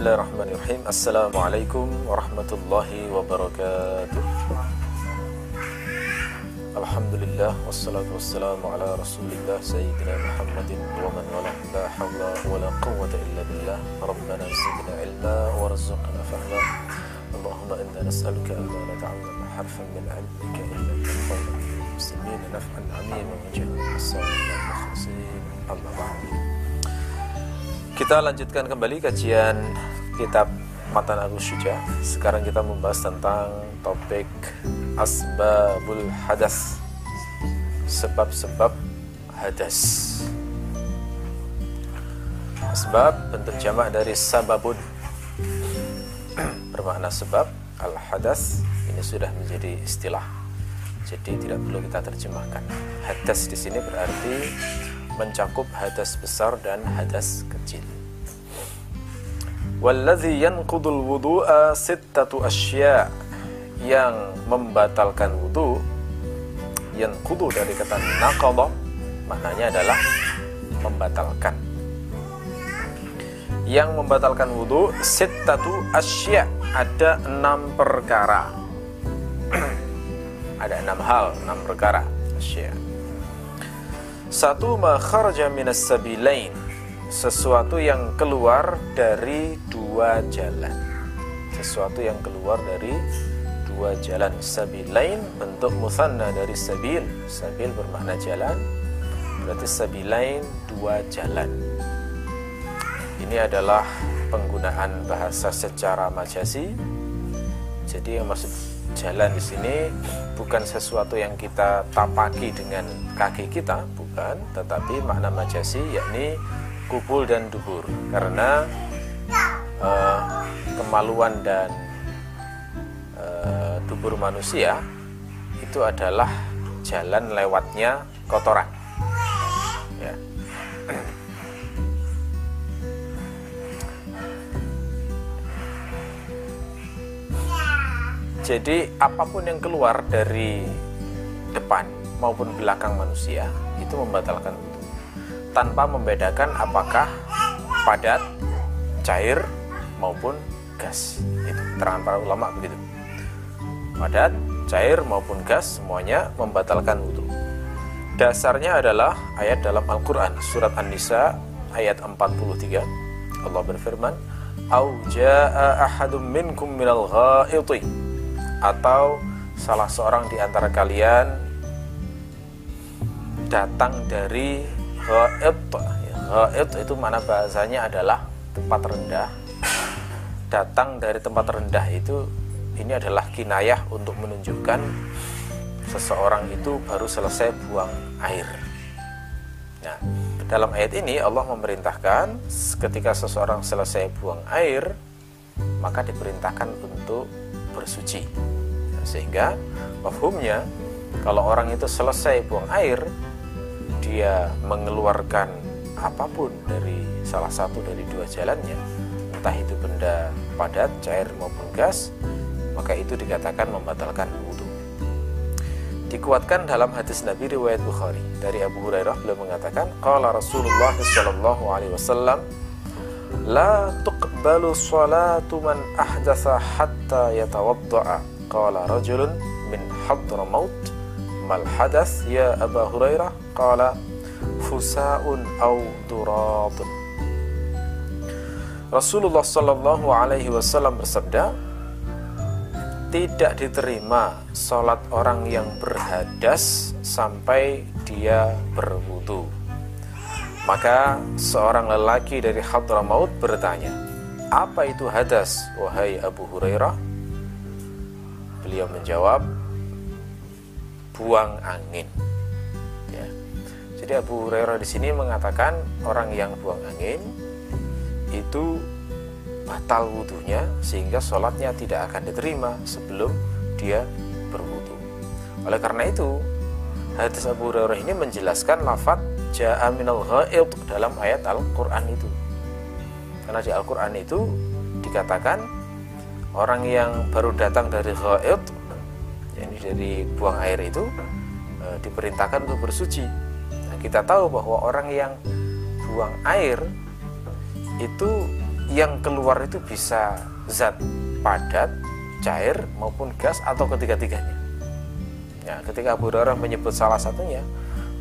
الله الرحمن الرحيم السلام عليكم ورحمة الله وبركاته الحمد لله والصلاة والسلام على رسول الله سيدنا محمد ومن والاه لا حول ولا قوة إلا بالله ربنا زدنا علما وارزقنا فهما اللهم إنا نسألك أن لا نتعلم حرفا من علمك إلا ينفعنا المسلمين نفعا عميما وجهنا الصالحين المخلصين أما بعد Kita lanjutkan kembali kajian kitab Matan Abu Syuja. Sekarang kita membahas tentang topik asbabul hadas. Sebab-sebab hadas. Sebab bentuk jamak dari sababun. Bermakna sebab al-hadas ini sudah menjadi istilah. Jadi tidak perlu kita terjemahkan. Hadas di sini berarti mencakup hadas besar dan hadas kecil. Walladhi yanqudul wudu'a sittatu asya yang membatalkan wudu yanqudu dari kata naqadha maknanya adalah membatalkan. Yang membatalkan wudu sittatu asya ada enam perkara. ada enam hal, enam perkara asya. Satu ma kharaja minas sabilain sesuatu yang keluar dari dua jalan. Sesuatu yang keluar dari dua jalan. Sabilain bentuk musanna dari sabil. Sabil bermakna jalan. Berarti sabilain dua jalan. Ini adalah penggunaan bahasa secara majasi. Jadi yang maksud jalan di sini bukan sesuatu yang kita tapaki dengan kaki kita, bukan, tetapi makna majasi yakni kubul dan dubur. Karena uh, kemaluan dan uh, dubur manusia itu adalah jalan lewatnya kotoran. Ya. jadi apa pun yang keluar dari depan maupun belakang manusia itu membatalkan tanpa membedakan apakah padat, cair maupun gas. Itu terangan para ulama begitu. Padat, cair maupun gas semuanya membatalkan wudhu. Dasarnya adalah ayat dalam Al-Quran surat An-Nisa ayat 43. Allah berfirman, "Au jaa ahadum minkum minal ghaiti" atau salah seorang di antara kalian datang dari ghaid ghaid itu mana bahasanya adalah tempat rendah. Datang dari tempat rendah itu ini adalah kinayah untuk menunjukkan seseorang itu baru selesai buang air. Nah dalam ayat ini Allah memerintahkan ketika seseorang selesai buang air maka diperintahkan untuk bersuci. Sehingga mafhumnya kalau orang itu selesai buang air dia mengeluarkan apa pun dari salah satu dari dua jalannya entah itu benda padat, cair maupun gas maka itu dikatakan membatalkan wudhu. Dikuatkan dalam hadis Nabi riwayat Bukhari. Dari Abu Hurairah beliau mengatakan qala Rasulullah sallallahu alaihi wasallam la tuqbalu salatu man ahdatha hatta yatawadda'a qala rajulun min hadramaut mal hadath ya Abu Hurairah qala fusaun au durat Rasulullah sallallahu alaihi wasallam bersabda tidak diterima salat orang yang berhadas sampai dia berwudu. Maka seorang lelaki dari Hadramaut bertanya apa itu hadas wahai Abu Hurairah? Beliau menjawab buang angin ya. jadi Abu Hurairah di sini mengatakan orang yang buang angin itu batal wudhunya sehingga sholatnya tidak akan diterima sebelum dia berwudhu. Oleh karena itu, hadis Abu Hurairah ini menjelaskan lafat ja'a minal dalam ayat Al-Qur'an itu. Karena di Al-Qur'an itu dikatakan orang yang baru datang dari ghaid yakni dari buang air itu e, diperintahkan untuk bersuci. Nah, kita tahu bahwa orang yang buang air itu yang keluar itu bisa zat padat, cair maupun gas atau ketiga-tiganya. Ya, ketika Abu Hurairah menyebut salah satunya,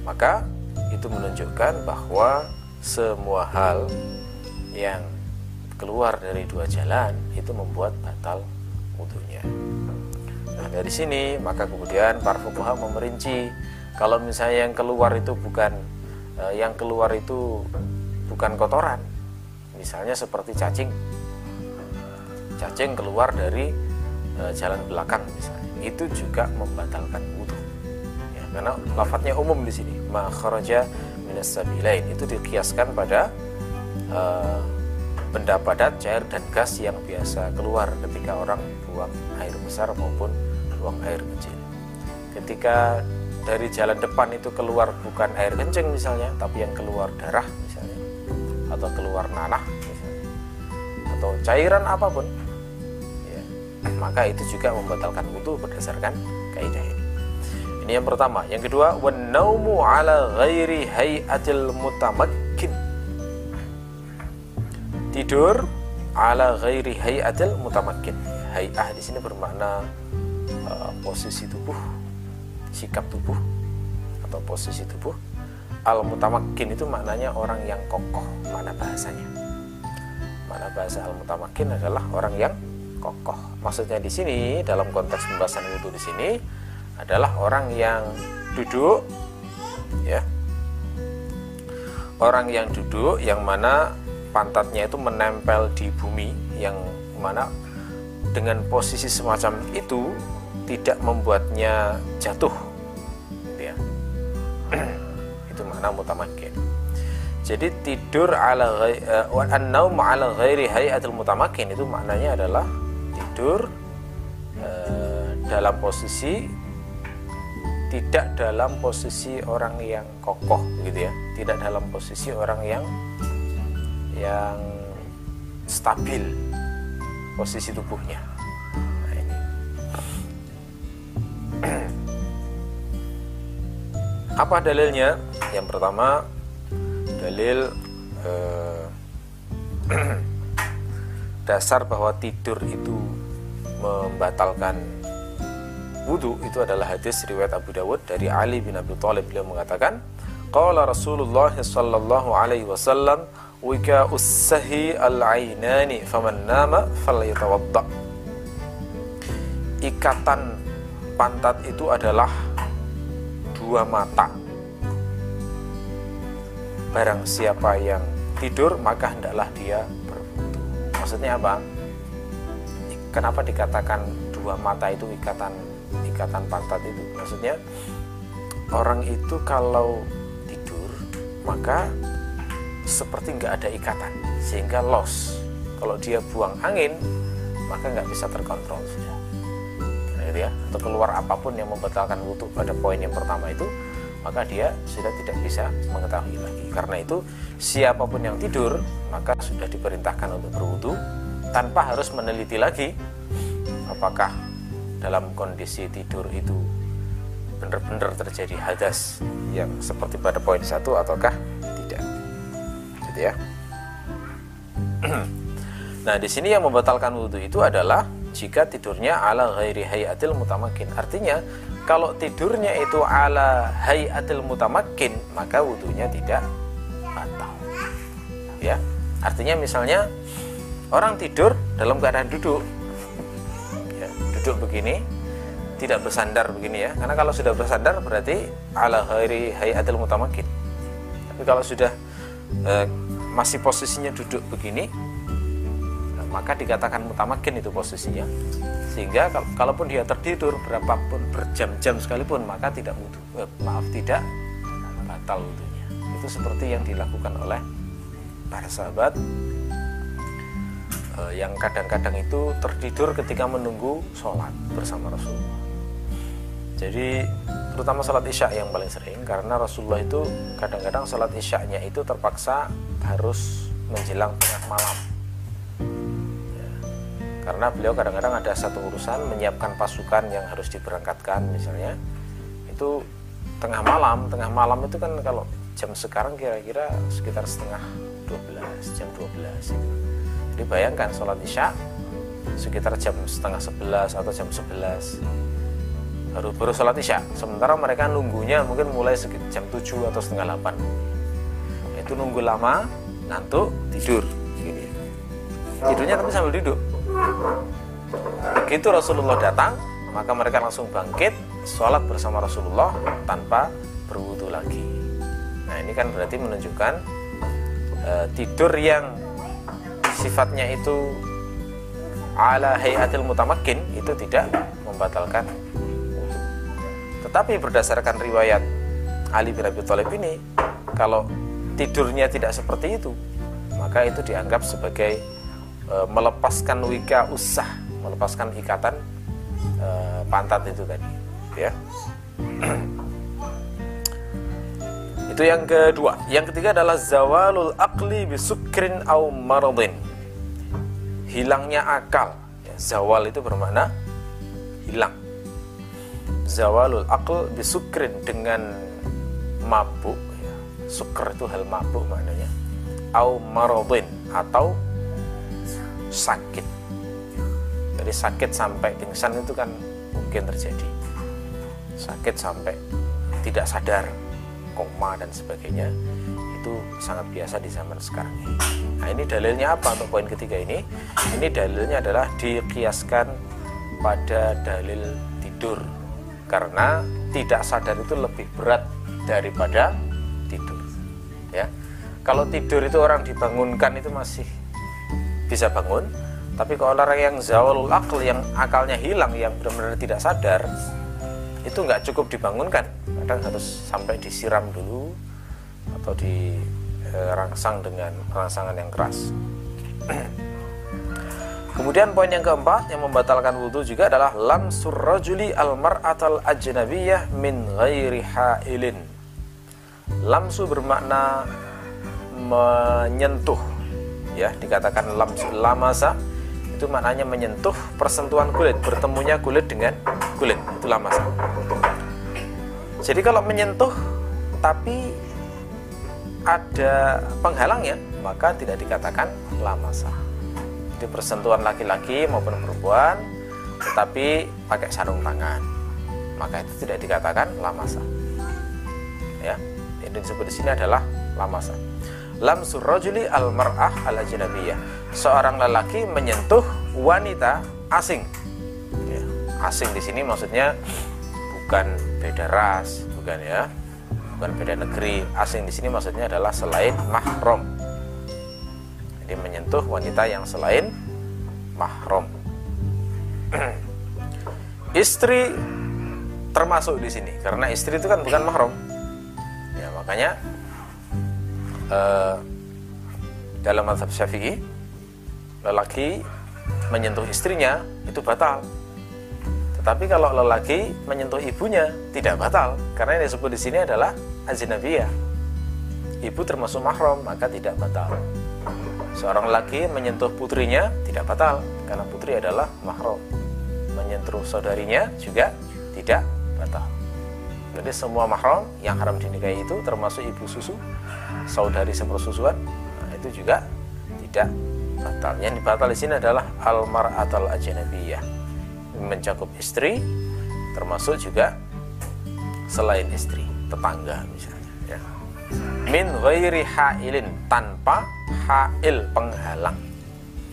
maka itu menunjukkan bahwa semua hal yang keluar dari dua jalan itu membuat batal wudhunya. Nah dari sini maka kemudian para fuqaha memerinci kalau misalnya yang keluar itu bukan eh, yang keluar itu bukan kotoran, misalnya seperti cacing, cacing keluar dari eh, jalan belakang misalnya, itu juga membatalkan wudhu. Ya, karena lafadznya umum di sini, makhraja minas sabilain. Itu dikiaskan pada eh, benda padat, cair dan gas yang biasa keluar ketika orang buang air besar maupun buang air kecil. Ketika dari jalan depan itu keluar bukan air kencing misalnya, tapi yang keluar darah misalnya, atau keluar nanah misalnya, atau cairan apa pun, ya, maka itu juga membatalkan wudhu berdasarkan kaidah ini. Ini yang pertama. Yang kedua, wanaumu ala ghairi hayatil mutamakkin tidur ala ghairi hayatil mutamakkin. Hayah di sini bermakna uh, posisi tubuh, sikap tubuh atau posisi tubuh. Al mutamakkin itu maknanya orang yang kokoh, mana bahasanya? Mana bahasa al mutamakkin adalah orang yang kokoh. Maksudnya di sini dalam konteks pembahasan wudhu di sini adalah orang yang duduk ya. Orang yang duduk yang mana pantatnya itu menempel di bumi yang mana dengan posisi semacam itu tidak membuatnya jatuh. Gitu ya. Itu makna mutamakin jadi tidur ala uh, an-naum ala ghairi hayatil mutamakin itu maknanya adalah tidur uh, dalam posisi tidak dalam posisi orang yang kokoh gitu ya. Tidak dalam posisi orang yang yang stabil posisi tubuhnya. Apa dalilnya? Yang pertama dalil eh, dasar bahwa tidur itu membatalkan wudhu itu adalah hadis riwayat Abu Dawud dari Ali bin Abi Thalib beliau mengatakan qala Rasulullah sallallahu alaihi wasallam wika ussahi al-ainani faman nama falyatawadda ikatan pantat itu adalah dua mata. Barang siapa yang tidur maka hendaklah dia berwudu maksudnya apa? Kenapa dikatakan dua mata itu ikatan ikatan pantat itu? Maksudnya orang itu kalau tidur maka seperti nggak ada ikatan sehingga loss kalau dia buang angin maka nggak bisa terkontrol sudah gitu ya. Atau keluar apa pun yang membatalkan wudhu pada poin yang pertama itu maka dia sudah tidak bisa mengetahui lagi. Karena itu siapa pun yang tidur maka sudah diperintahkan untuk berwudhu tanpa harus meneliti lagi apakah dalam kondisi tidur itu benar-benar terjadi hadas yang seperti pada poin satu ataukah gitu ya. nah, di sini yang membatalkan wudhu itu adalah jika tidurnya ala ghairi hayatil mutamakin. Artinya, kalau tidurnya itu ala hayatil mutamakin, maka wudhunya tidak batal. Ya, artinya misalnya orang tidur dalam keadaan duduk, ya, duduk begini, tidak bersandar begini ya. Karena kalau sudah bersandar berarti ala ghairi hayatil mutamakin. Tapi kalau sudah eh, masih posisinya duduk begini maka dikatakan mutamakin itu posisinya. Sehingga kal kalaupun dia tertidur berapapun berjam-jam sekalipun maka tidak eh, maaf tidak batal wudhunya. Itu seperti yang dilakukan oleh para sahabat eh, yang kadang-kadang itu tertidur ketika menunggu sholat bersama Rasulullah. Jadi terutama sholat isya yang paling sering karena Rasulullah itu kadang-kadang sholat isya-nya itu terpaksa harus menjelang tengah malam. Karena beliau kadang-kadang ada satu urusan menyiapkan pasukan yang harus diberangkatkan misalnya. Itu tengah malam tengah malam itu kan kalau jam sekarang kira-kira sekitar setengah 12 jam 12 itu. jadi bayangkan sholat isya sekitar jam setengah sebelas atau jam sebelas. Baru baru sholat isya. Sementara mereka nunggunya mungkin mulai jam 7 atau setengah 8 itu nunggu lama ngantuk tidur. Gitu. tidurnya tapi sambil duduk begitu Rasulullah datang maka mereka langsung bangkit sholat bersama Rasulullah tanpa berwudu lagi. Nah ini kan berarti menunjukkan e, tidur yang sifatnya itu ala hayatil mutamakin itu tidak membatalkan tetapi berdasarkan riwayat Ali bin Abi Thalib ini kalau tidurnya tidak seperti itu maka itu dianggap sebagai melepaskan wika usah melepaskan ikatan e, pantat itu tadi ya. Itu yang kedua. Yang ketiga adalah zawalul akli bisukrin au maradin hilangnya akal. Ya, zawal itu bermakna hilang. Zawalul akal bisukrin dengan mabuk ya. sukr itu hal mabuk maknanya. Au maradin atau sakit jadi sakit sampai pingsan itu kan mungkin terjadi sakit sampai tidak sadar koma dan sebagainya itu sangat biasa di zaman sekarang ini. Nah ini dalilnya apa untuk poin ketiga ini? Ini dalilnya adalah dikiaskan pada dalil tidur karena tidak sadar itu lebih berat daripada tidur. Ya, kalau tidur itu orang dibangunkan itu masih bisa bangun, tapi kalau orang yang zawalul akal yang akalnya hilang yang benar-benar tidak sadar itu nggak cukup dibangunkan. Kadang harus sampai disiram dulu atau dirangsang dengan rangsangan yang keras. Kemudian poin yang keempat yang membatalkan wudhu juga adalah lamsur rajuli al mar'atal ajnabiyah min ghairi hailin. Lamsu bermakna menyentuh ya. Dikatakan lamsu lamasa. Itu maknanya menyentuh persentuhan kulit bertemunya kulit dengan kulit. Itulah masa jadi kalau menyentuh tapi ada penghalangnya maka tidak dikatakan lamasa. Di persentuhan laki-laki maupun perempuan tetapi pakai sarung tangan. Maka itu tidak dikatakan lamasa. Ya yang disebut di sini adalah lamasa lam surrojuli al mar'ah al ajnabiyah seorang lelaki menyentuh wanita asing. Ya, asing di sini maksudnya bukan beda ras bukan ya. Bukan beda negeri. Asing di sini maksudnya adalah selain mahram. Jadi menyentuh wanita yang selain mahram. Istri termasuk di sini karena istri itu kan bukan mahram. Ya makanya uh, dalam mazhab syafi'i lelaki menyentuh istrinya itu batal. Tetapi kalau lelaki menyentuh ibunya tidak batal. Karena yang disebut di sini adalah ajnabiyah ibu termasuk mahram maka tidak batal. Seorang lelaki menyentuh putrinya tidak batal. Karena putri adalah mahram. Menyentuh saudarinya juga tidak batal. Jadi semua mahram yang haram dinikahi itu termasuk ibu susu saudari sepersusuan nah, itu juga tidak batal yang dibatal di sini adalah almar atau ajnabiyah. Mencakup istri termasuk juga selain istri tetangga misalnya ya. min ghairi hailin tanpa hail penghalang.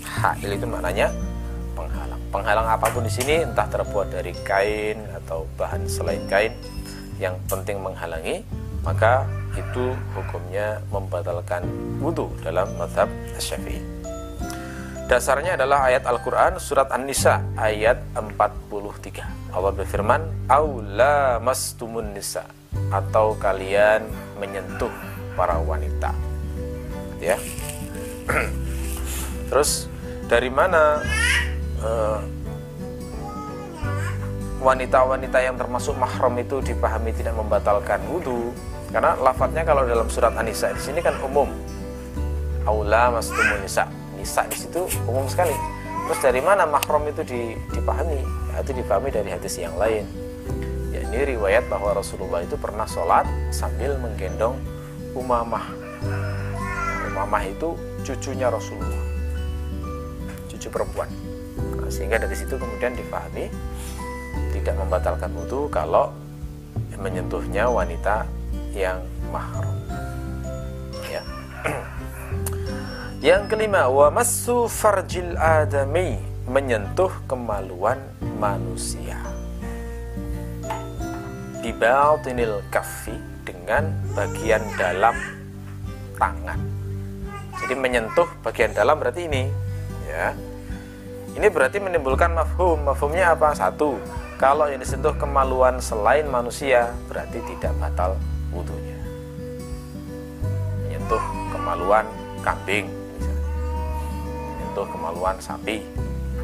Hail itu maknanya penghalang. Penghalang apa pun di sini entah terbuat dari kain atau bahan selain kain yang penting menghalangi maka itu hukumnya membatalkan wudhu dalam madhab syafi'i. Dasarnya adalah ayat Al-Quran surat An-Nisa ayat 43 Allah berfirman Aula mastumun nisa atau kalian menyentuh para wanita. Ya. Terus dari mana uh, wanita-wanita yang termasuk mahram itu dipahami tidak membatalkan wudhu karena lafadznya kalau dalam surat An-Nisa di sini kan umum. Aula mastumun nisa. Nisa di situ umum sekali. Terus dari mana mahram itu dipahami? Ya, itu dipahami dari hadis yang lain. Ya ini riwayat bahwa Rasulullah itu pernah sholat sambil menggendong Umamah. Umamah itu cucunya Rasulullah. Baju perempuan. Nah, sehingga dari situ kemudian dipahami tidak membatalkan wudhu kalau menyentuhnya wanita yang mahram ya. Yang kelima wa masu farjil adami menyentuh kemaluan manusia. Di batinil kafi dengan bagian dalam tangan. Jadi menyentuh bagian dalam berarti ini ya. Ini berarti menimbulkan mafhum. Mafhumnya apa? Satu kalau yang disentuh kemaluan selain manusia berarti tidak batal wudhunya menyentuh kemaluan kambing menyentuh kemaluan sapi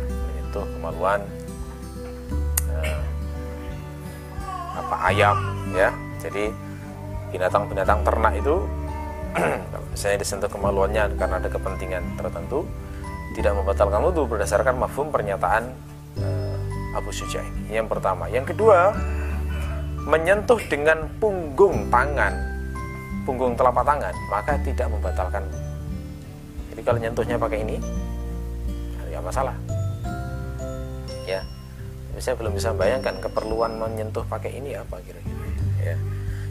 menyentuh kemaluan eh, apa ayam ya. Jadi binatang-binatang ternak itu kalau misalnya disentuh kemaluannya karena ada kepentingan tertentu tidak membatalkan wudhu berdasarkan mafhum pernyataan Abu Suja ini. Yang pertama, yang kedua, menyentuh dengan punggung tangan, punggung telapak tangan, maka tidak membatalkan. Jadi kalau nyentuhnya pakai ini, tidak masalah. Ya, saya belum bisa bayangkan keperluan menyentuh pakai ini apa kira-kira. Ya,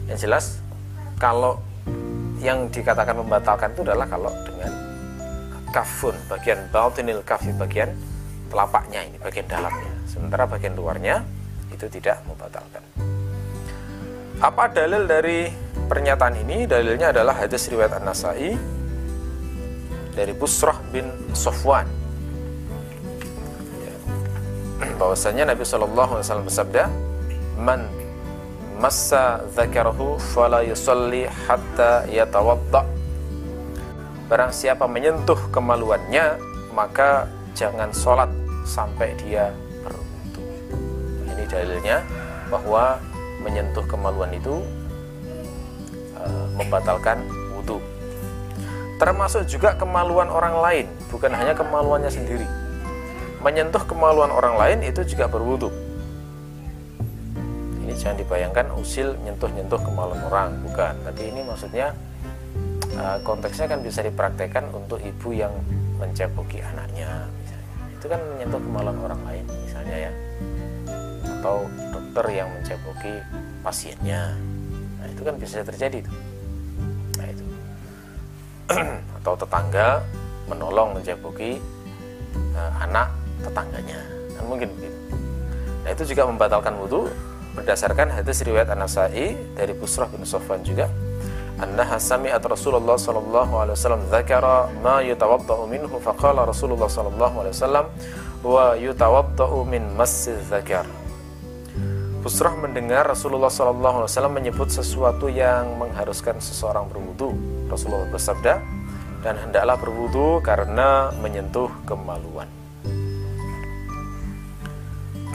yang jelas kalau yang dikatakan membatalkan itu adalah kalau dengan kafun bagian bautinil kafi bagian telapaknya ini bagian dalamnya sementara bagian luarnya itu tidak membatalkan apa dalil dari pernyataan ini? Dalilnya adalah hadis riwayat An-Nasai dari Busrah bin Sofwan ya. bahwasanya Nabi Shallallahu Alaihi Wasallam bersabda man massa dzakarahu fala yusalli hatta yatawadda. Barang siapa menyentuh kemaluannya maka jangan sholat sampai dia dalilnya bahwa menyentuh kemaluan itu e, membatalkan wudhu termasuk juga kemaluan orang lain bukan hanya kemaluannya sendiri. Menyentuh kemaluan orang lain itu juga berwudhu ini jangan dibayangkan usil nyentuh-nyentuh kemaluan orang bukan. Tapi ini maksudnya e, konteksnya kan bisa dipraktekkan untuk ibu yang menceboki anaknya itu kan menyentuh kemaluan orang lain misalnya ya atau dokter yang menceboki pasiennya. Nah itu kan bisa terjadi itu nah itu. Atau tetangga menolong menceboki uh, anak tetangganya. Nah, mungkin begitu. Nah itu juga membatalkan wudhu berdasarkan hadis riwayat An-Nasai dari Busrah bin Sofwan juga. Annaha sami'at Rasulullah sallallahu alaihi wasallam dzakara ma yutawaddau minhu faqala Rasulullah sallallahu alaihi wasallam wa yutawaddau min massi dzakar Busrah mendengar Rasulullah SAW menyebut sesuatu yang mengharuskan seseorang berwudu. Rasulullah bersabda, dan hendaklah berwudu karena menyentuh kemaluan.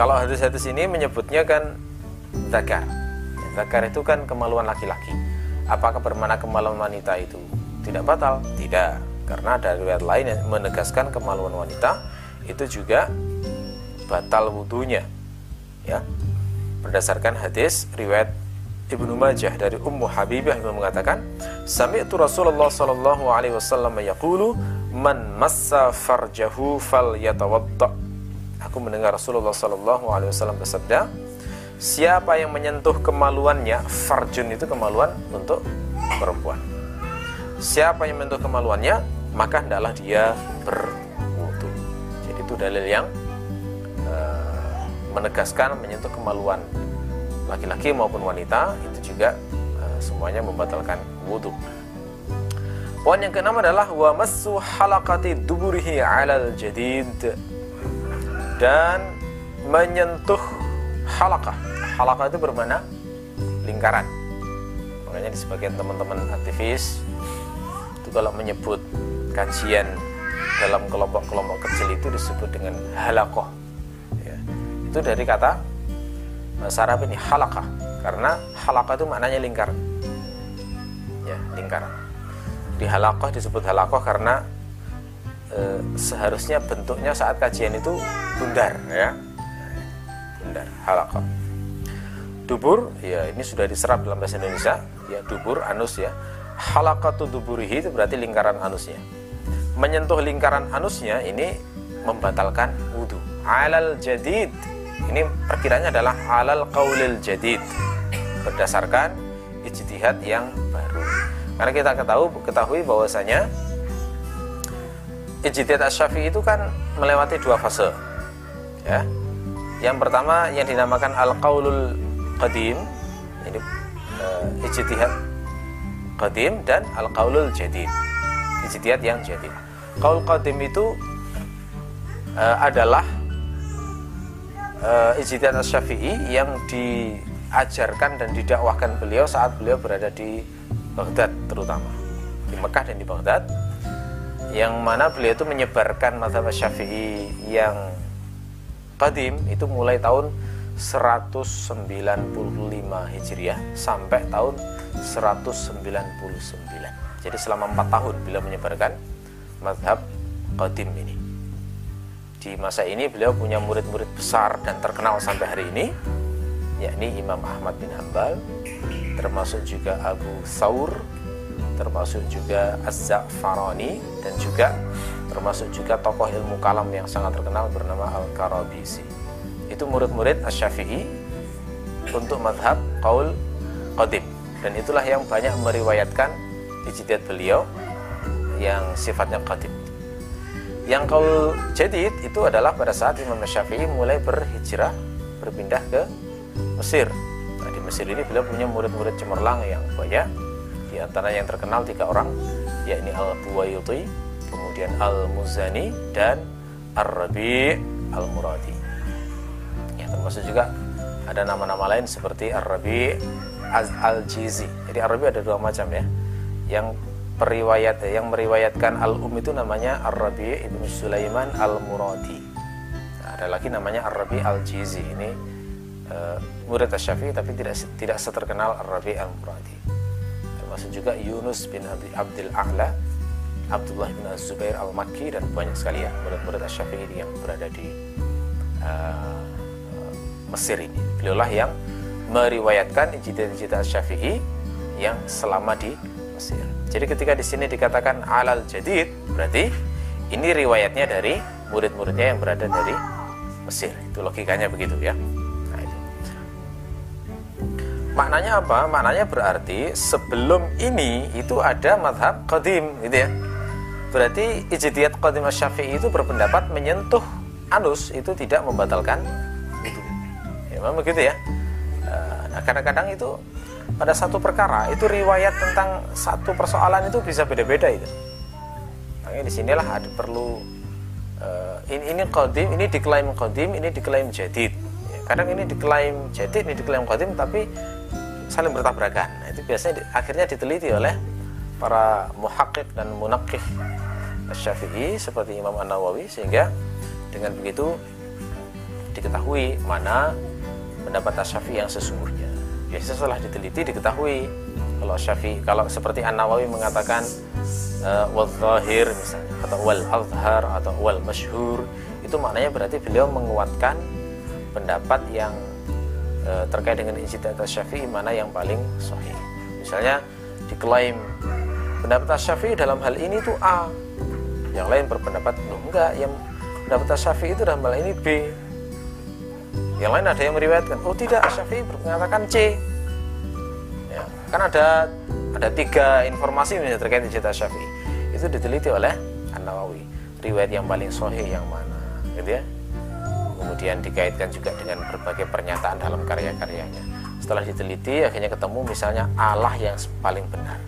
Kalau hadis-hadis ini menyebutnya kan zakar. Zakar itu kan kemaluan laki-laki. Apakah bermana kemaluan wanita itu tidak batal? Tidak, karena ada riwayat lain yang menegaskan kemaluan wanita itu juga batal wudhunya ya. Berdasarkan hadis riwayat Ibnu Majah dari Ummu Habibah yang mengatakan sami'tu Rasulullah sallallahu alaihi wasallam yaqulu man massa farjahu falyatawadda. Aku mendengar Rasulullah sallallahu alaihi wasallam bersabda siapa yang menyentuh kemaluannya farjun itu kemaluan untuk perempuan. Siapa yang menyentuh kemaluannya maka hendaklah dia berwudu jadi itu dalil yang menegaskan menyentuh kemaluan laki-laki maupun wanita itu juga uh, semuanya membatalkan wudhu. Poin yang keenam adalah wa masu halakati duburihi alal jadid dan menyentuh halakah. Halakah itu bermana lingkaran. Makanya di sebagian teman-teman aktivis itu kalau menyebut kajian dalam kelompok-kelompok kecil itu disebut dengan halakoh itu dari kata bahasa Arab ini halakah. Karena halakah itu maknanya lingkaran ya lingkaran di halakoh disebut halakoh karena e, seharusnya bentuknya saat kajian itu bundar ya. Bundar halakoh dubur ya ini sudah diserap dalam bahasa Indonesia. Ya dubur anus ya. Halakatu duburihi itu berarti lingkaran anusnya. Menyentuh lingkaran anusnya ini membatalkan wudhu alal jadid ini perkiranya adalah alal qaulil jadid berdasarkan ijtihad yang baru. Karena kita ketahui ketahui bahwasanya ijtihad asy itu kan melewati dua fase ya. Yang pertama yang dinamakan al-qaulul qadim ini uh, ijtihad qadim dan al-qaulul jadid ijtihad yang jadid. Qaul qadim itu uh, adalah uh, ijtihad syafii yang diajarkan dan didakwahkan beliau saat beliau berada di Baghdad terutama di Mekah dan di Baghdad yang mana beliau itu menyebarkan mazhab syafi'i yang Qadim itu mulai tahun 195 Hijriah sampai tahun 199. Jadi selama 4 tahun beliau menyebarkan madhab Qadim ini. Di masa ini beliau punya murid-murid besar dan terkenal sampai hari ini, yakni Imam Ahmad bin Hambal, termasuk juga Abu Thawr, termasuk juga Az-Za'farani dan juga termasuk juga tokoh ilmu kalam yang sangat terkenal bernama Al-Karabisi itu murid-murid Asy-Syafi'i untuk madhab Qaul Qadim dan itulah yang banyak meriwayatkan ijtihad beliau yang sifatnya Qadim yang Qaul Jadid itu adalah pada saat Imam Syafi'i mulai berhijrah berpindah ke Mesir. Nah di Mesir ini beliau punya murid-murid cemerlang yang banyak. Di antara yang terkenal tiga orang yakni Al-Buwaiti kemudian Al-Muzani dan Ar-Rabi Al-Muradi. Ya termasuk juga ada nama-nama lain seperti Ar-Rabi Al-Jizi jadi Ar-Rabi ada dua macam ya. Yang periwayat yang meriwayatkan Al-Um itu namanya Ar-Rabi Ibnu Sulaiman Al-Muradi nah, ada lagi namanya Ar-Rabi Al-Jizi ini uh, murid Syafi'i tapi tidak tidak seterkenal Ar-Rabi Al-Muradi termasuk juga Yunus bin Abdul A'la Abdullah bin Az-Zubair Al-Makki dan banyak sekali ya murid-murid Asy-Syafi'i yang berada di uh, Mesir ini. Beliaulah yang meriwayatkan ijtihad-ijtihad Asy-Syafi'i yang selama di Mesir. Jadi ketika di sini dikatakan alal jadid, berarti ini riwayatnya dari murid-muridnya yang berada dari Mesir. Itu logikanya begitu ya. Nah, itu. Maknanya apa? Maknanya berarti sebelum ini itu ada madhab qadim gitu ya Berarti ijtihad Qadim Syafi'i itu berpendapat menyentuh anus itu tidak membatalkan itu. Ya, memang begitu ya. Eh, nah, kadang-kadang itu pada satu perkara itu riwayat tentang satu persoalan itu bisa beda-beda itu. Makanya di sinilah ada perlu uh, ini ini qadim, ini diklaim qadim, ini diklaim jadid. Ya, kadang ini diklaim jadid, ini diklaim qadim tapi saling bertabrakan. Nah, itu biasanya di, akhirnya diteliti oleh para muhakkik dan munakih Syafi'i seperti Imam An Nawawi sehingga dengan begitu diketahui mana pendapat Syafi'i yang sesungguhnya. Biasanya setelah diteliti diketahui kalau Syafi'i kalau seperti An Nawawi mengatakan uh, wal zahir misalnya atau wal azhar atau wal masyhur itu maknanya berarti beliau menguatkan pendapat yang uh, terkait dengan ijtihad Syafi'i mana yang paling sahih. Misalnya diklaim pendapat Syafi'i dalam hal ini itu A yang lain berpendapat loh enggak yang pendapat Syafi'i itu dalam hal ini B. Yang lain ada yang meriwayatkan oh tidak Syafi'i mengatakan C. ya, kan ada ada tiga informasi misalnya terkait cerita Syafi'i itu diteliti oleh An Nawawi riwayat yang paling sahih yang mana gitu ya kemudian dikaitkan juga dengan berbagai pernyataan dalam karya-karyanya setelah diteliti akhirnya ketemu misalnya Allah yang paling benar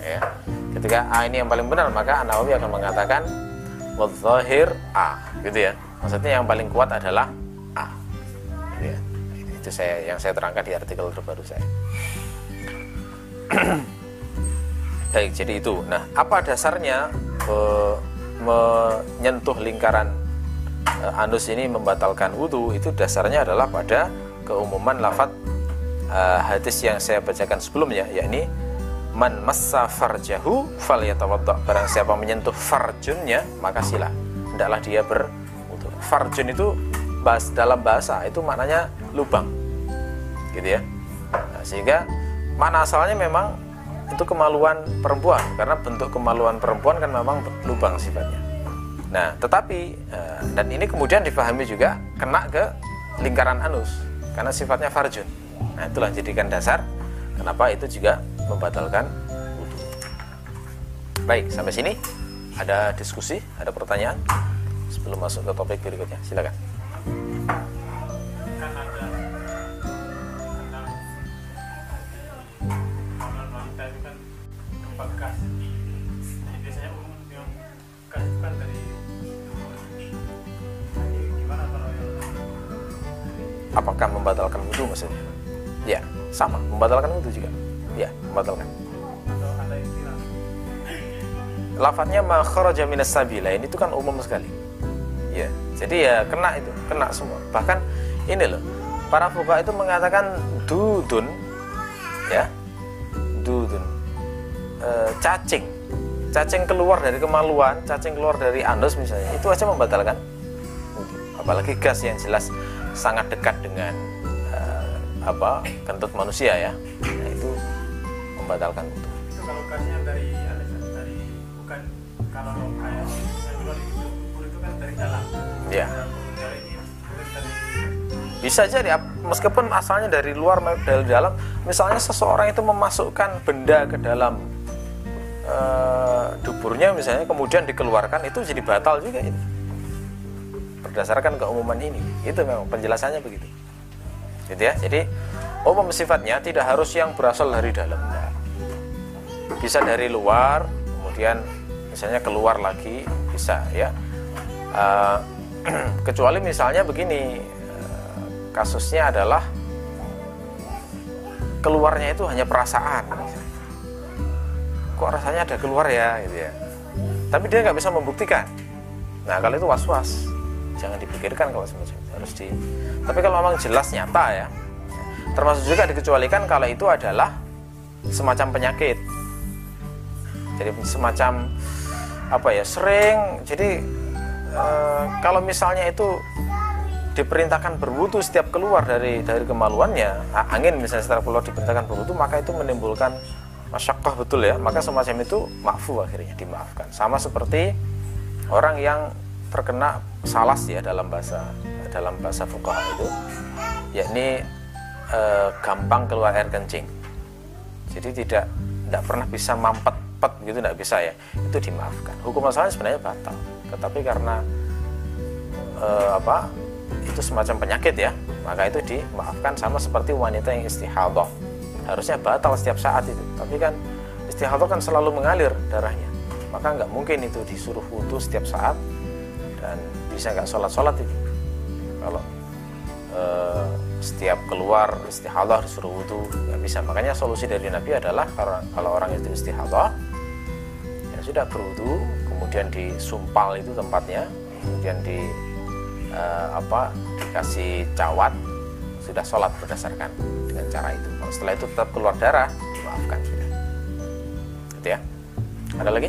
ya. Ketika A ini yang paling benar maka Nawawi akan mengatakan wadzahir A gitu ya. Maksudnya yang paling kuat adalah A. Gitu ya. Itu saya yang saya terangkan di artikel terbaru saya. Baik, jadi itu. Nah, apa dasarnya e, menyentuh lingkaran e, anus ini membatalkan wudhu? Itu dasarnya adalah pada keumuman lafat e, hadis yang saya bacakan sebelumnya, yakni man massa farjahu falyatawadda barang siapa menyentuh farjunnya maka sila hendaklah dia berwudu. Farjun itu bahas, dalam bahasa itu maknanya lubang. Gitu ya. Nah, sehingga mana asalnya memang itu kemaluan perempuan karena bentuk kemaluan perempuan kan memang lubang sifatnya. Nah, tetapi uh, dan ini kemudian difahami juga kena ke lingkaran anus karena sifatnya farjun. Nah, itulah jadikan dasar kenapa itu juga membatalkan wudhu. Baik, sampai sini ada diskusi, ada pertanyaan sebelum masuk ke topik berikutnya. Silakan. Apakah membatalkan wudhu maksudnya? Ya sama. Membatalkan wudhu juga. Ya membatalkan. Lafadznya makharaja minas sabila. Ini itu kan umum sekali. Ya jadi ya kena itu kena semua. Bahkan ini loh para fuka itu mengatakan dudun ya dudun e, cacing. Cacing keluar dari kemaluan cacing keluar dari anus misalnya. Itu aja membatalkan. Apalagi gas yang jelas sangat dekat dengan uh, apa kentut manusia ya. Nah, itu membatalkan itu. Kalau gasnya dari dari bukan kalau kayak keluar itu kan dari dalam. Ya bisa jadi meskipun asalnya dari luar dari dalam misalnya seseorang itu memasukkan benda ke dalam uh, duburnya misalnya kemudian dikeluarkan itu jadi batal juga itu berdasarkan keumuman ini itu memang penjelasannya begitu. Gitu ya jadi umum sifatnya tidak harus yang berasal dari dalam bisa dari luar kemudian misalnya keluar lagi bisa ya. Uh, kecuali misalnya begini uh, kasusnya adalah keluarnya itu hanya perasaan. Kok rasanya ada keluar ya gitu ya. Tapi dia nggak bisa membuktikan. Nah kalau itu was was jangan dipikirkan kalau semacam itu harus di tapi kalau memang jelas nyata ya termasuk juga dikecualikan kalau itu adalah semacam penyakit. Jadi semacam apa ya sering. Jadi e, kalau misalnya itu diperintahkan berwudu setiap keluar dari dari kemaluannya angin misalnya setelah keluar diperintahkan berwudu maka itu menimbulkan masyakoh betul ya. Maka semacam itu makfu akhirnya dimaafkan. Sama seperti orang yang terkena salas ya dalam bahasa dalam bahasa fuqaha itu. Yakni e, gampang keluar air kencing. Jadi tidak tidak pernah bisa mampet pet gitu tidak bisa ya. Itu dimaafkan. Hukum asalnya sebenarnya batal. Tetapi karena e, apa itu semacam penyakit ya maka itu dimaafkan sama seperti wanita yang istihadah. Harusnya batal setiap saat itu. Tapi kan istihadah kan selalu mengalir darahnya. Maka nggak mungkin itu disuruh wudhu setiap saat dan bisa nggak sholat sholat itu kalau e, setiap keluar istihadah disuruh wudhu nggak bisa. Makanya solusi dari Nabi adalah kalau, orang itu istihadah ya sudah berwudhu kemudian disumpal itu tempatnya kemudian di e, apa dikasih cawat sudah sholat berdasarkan dengan cara itu. Kalau setelah itu tetap keluar darah dimaafkan sudah. Gitu ya. Ada lagi?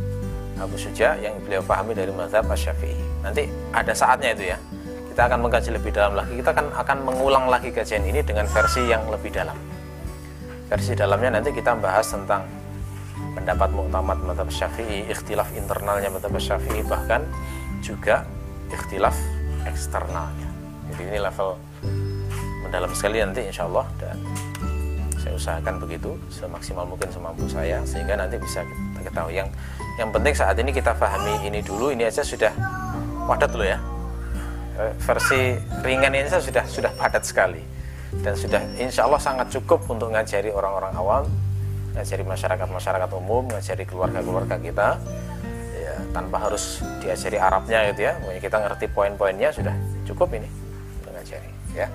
Abu Suja yang beliau pahami dari mazhab Asy-Syafi'i. Nanti ada saatnya itu ya. Kita akan mengkaji lebih dalam lagi. Kita akan akan mengulang lagi kajian ini dengan versi yang lebih dalam. Versi dalamnya nanti kita bahas tentang pendapat muktamad mazhab Syafi'i ikhtilaf internalnya mazhab Syafi'i bahkan juga ikhtilaf eksternalnya. Jadi ini level mendalam sekali nanti insya Allah dan saya usahakan begitu semaksimal mungkin semampu saya sehingga nanti bisa kita ketahui yang yang penting saat ini kita pahami ini dulu ini aja sudah padat loh ya. Eh, versi ringan ini sudah sudah padat sekali. Dan sudah insya Allah sangat cukup untuk ngajari orang-orang awam ngajari masyarakat-masyarakat umum ngajari keluarga-keluarga kita. Tanpa harus diajari Arabnya gitu ya. Kita ngerti poin-poinnya sudah cukup ini untuk ngajari ya.